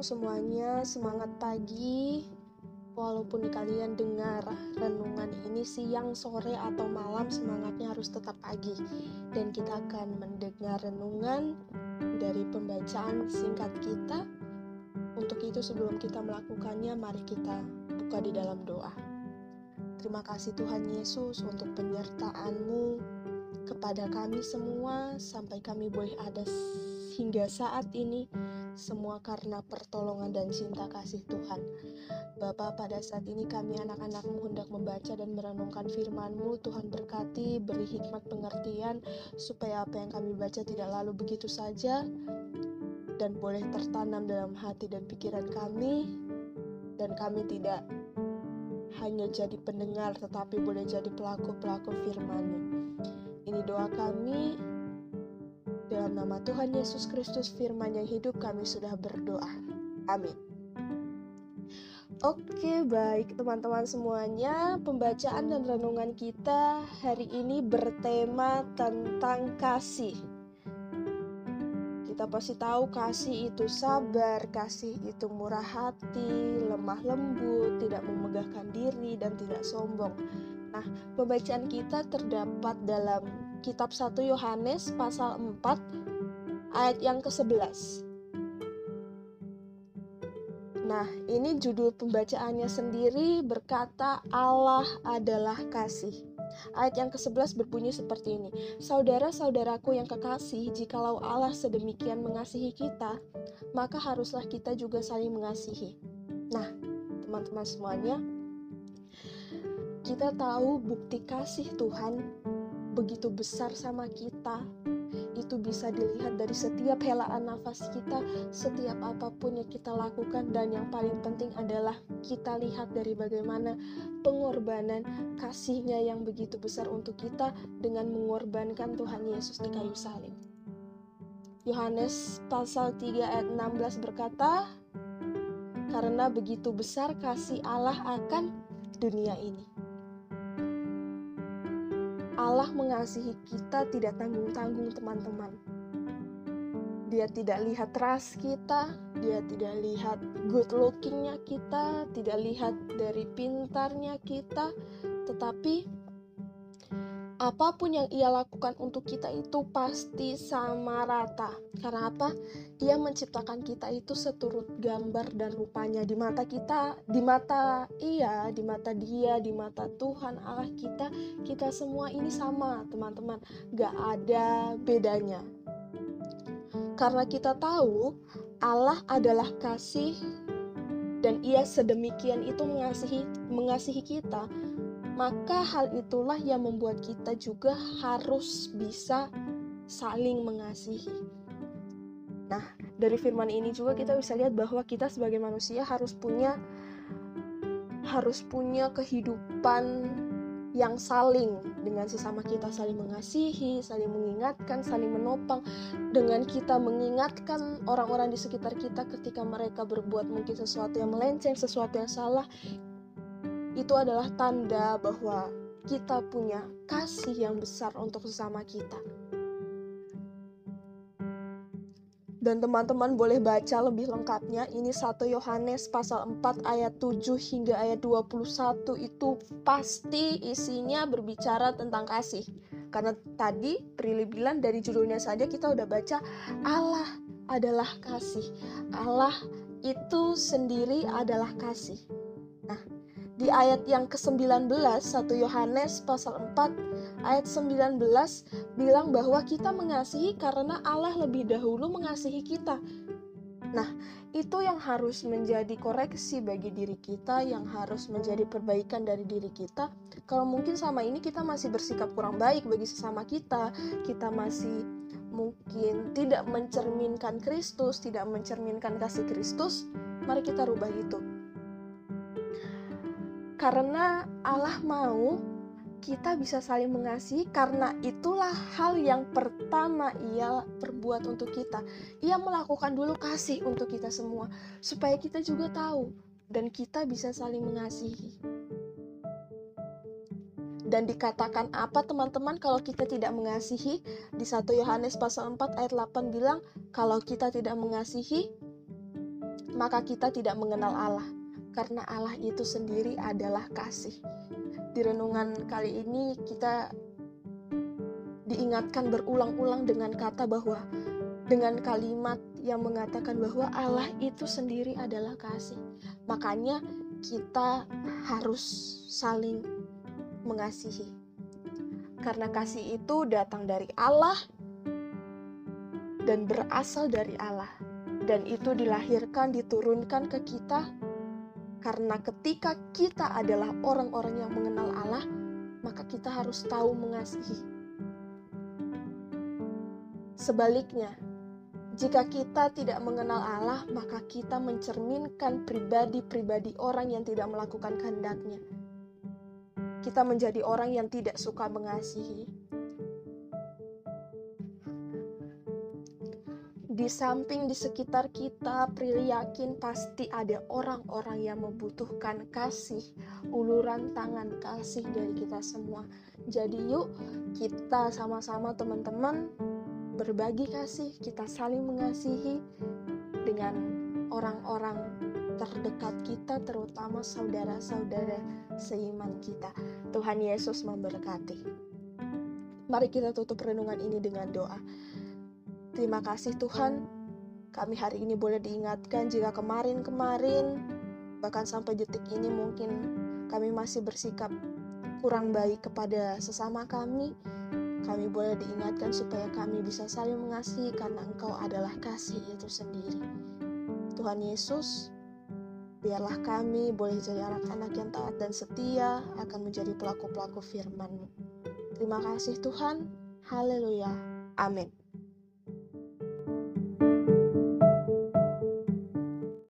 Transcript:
Semuanya, semangat pagi. Walaupun kalian dengar renungan ini siang, sore, atau malam, semangatnya harus tetap pagi. Dan kita akan mendengar renungan dari pembacaan singkat kita. Untuk itu sebelum kita melakukannya, mari kita buka di dalam doa. Terima kasih Tuhan Yesus untuk penyertaan-Mu kepada kami semua sampai kami boleh ada hingga saat ini semua karena pertolongan dan cinta kasih Tuhan. Bapa, pada saat ini kami anak-anakmu hendak membaca dan merenungkan firman-Mu. Tuhan berkati, beri hikmat pengertian, supaya apa yang kami baca tidak lalu begitu saja, dan boleh tertanam dalam hati dan pikiran kami, dan kami tidak hanya jadi pendengar, tetapi boleh jadi pelaku-pelaku firman-Mu. Ini doa kami, dalam nama Tuhan Yesus Kristus firman yang hidup kami sudah berdoa. Amin. Oke, baik teman-teman semuanya, pembacaan dan renungan kita hari ini bertema tentang kasih. Kita pasti tahu kasih itu sabar, kasih itu murah hati, lemah lembut, tidak memegahkan diri dan tidak sombong. Nah, pembacaan kita terdapat dalam kitab 1 Yohanes pasal 4 ayat yang ke-11. Nah, ini judul pembacaannya sendiri berkata Allah adalah kasih. Ayat yang ke-11 berbunyi seperti ini. Saudara-saudaraku yang kekasih, jikalau Allah sedemikian mengasihi kita, maka haruslah kita juga saling mengasihi. Nah, teman-teman semuanya, kita tahu bukti kasih Tuhan begitu besar sama kita. Itu bisa dilihat dari setiap helaan nafas kita, setiap apa pun yang kita lakukan, dan yang paling penting adalah kita lihat dari bagaimana pengorbanan kasihnya yang begitu besar untuk kita dengan mengorbankan Tuhan Yesus di kayu salib. Yohanes pasal 3 ayat 16 berkata, Karena begitu besar kasih Allah akan dunia ini Allah mengasihi kita tidak tanggung-tanggung teman-teman. Dia tidak lihat ras kita, dia tidak lihat good lookingnya kita, tidak lihat dari pintarnya kita, tetapi apa pun yang ia lakukan untuk kita itu pasti sama rata. Karena apa? Ia menciptakan kita itu seturut gambar dan rupanya di mata kita, di mata ia, di mata dia, di mata Tuhan Allah kita, kita semua ini sama, teman-teman. Gak ada bedanya. Karena kita tahu Allah adalah kasih dan ia sedemikian itu mengasihi mengasihi kita maka hal itulah yang membuat kita juga harus bisa saling mengasihi. Nah, dari firman ini juga kita bisa lihat bahwa kita sebagai manusia harus punya harus punya kehidupan yang saling dengan sesama kita saling mengasihi, saling mengingatkan, saling menopang dengan kita mengingatkan orang-orang di sekitar kita ketika mereka berbuat mungkin sesuatu yang melenceng, sesuatu yang salah, itu adalah tanda bahwa kita punya kasih yang besar untuk sesama kita. Dan teman-teman boleh baca lebih lengkapnya. Ini 1 Yohanes pasal 4 ayat 7 hingga ayat 21 itu pasti isinya berbicara tentang kasih. Karena tadi Prilly bilang dari judulnya saja kita udah baca Allah adalah kasih. Allah itu sendiri adalah kasih. Di ayat yang ke-19 1 Yohanes pasal 4 ayat 19 bilang bahwa kita mengasihi karena Allah lebih dahulu mengasihi kita. Nah, itu yang harus menjadi koreksi bagi diri kita, yang harus menjadi perbaikan dari diri kita. Kalau mungkin sama ini kita masih bersikap kurang baik bagi sesama kita, kita masih mungkin tidak mencerminkan Kristus, tidak mencerminkan kasih Kristus, mari kita rubah itu karena Allah mau kita bisa saling mengasihi karena itulah hal yang pertama ia perbuat untuk kita. Ia melakukan dulu kasih untuk kita semua supaya kita juga tahu dan kita bisa saling mengasihi. Dan dikatakan apa teman-teman kalau kita tidak mengasihi? Di 1 Yohanes pasal 4 ayat 8 bilang kalau kita tidak mengasihi maka kita tidak mengenal Allah, karena Allah itu sendiri adalah kasih. Di renungan kali ini, kita diingatkan berulang-ulang dengan kata bahwa dengan kalimat yang mengatakan bahwa Allah itu sendiri adalah kasih. Makanya kita harus saling mengasihi. Karena kasih itu datang dari Allah dan berasal dari Allah. Dan itu dilahirkan, diturunkan ke kita karena ketika kita adalah orang-orang yang mengenal Allah, maka kita harus tahu mengasihi Sebaliknya, jika kita tidak mengenal Allah, maka kita mencerminkan pribadi-pribadi orang yang tidak melakukan kehendaknya. Kita menjadi orang yang tidak suka mengasihi. Di samping di sekitar kita, Prilly yakin pasti ada orang-orang yang membutuhkan kasih, uluran tangan kasih dari kita semua. Jadi yuk kita sama-sama teman-teman berbagi kasih, kita saling mengasihi dengan orang-orang terdekat kita, terutama saudara-saudara seiman kita. Tuhan Yesus memberkati. Mari kita tutup renungan ini dengan doa. Terima kasih Tuhan, kami hari ini boleh diingatkan jika kemarin-kemarin, bahkan sampai detik ini mungkin kami masih bersikap kurang baik kepada sesama kami, kami boleh diingatkan supaya kami bisa saling mengasihi karena Engkau adalah kasih itu sendiri. Tuhan Yesus, biarlah kami boleh jadi anak-anak yang taat dan setia akan menjadi pelaku-pelaku firman-Mu. Terima kasih Tuhan. Haleluya. Amin.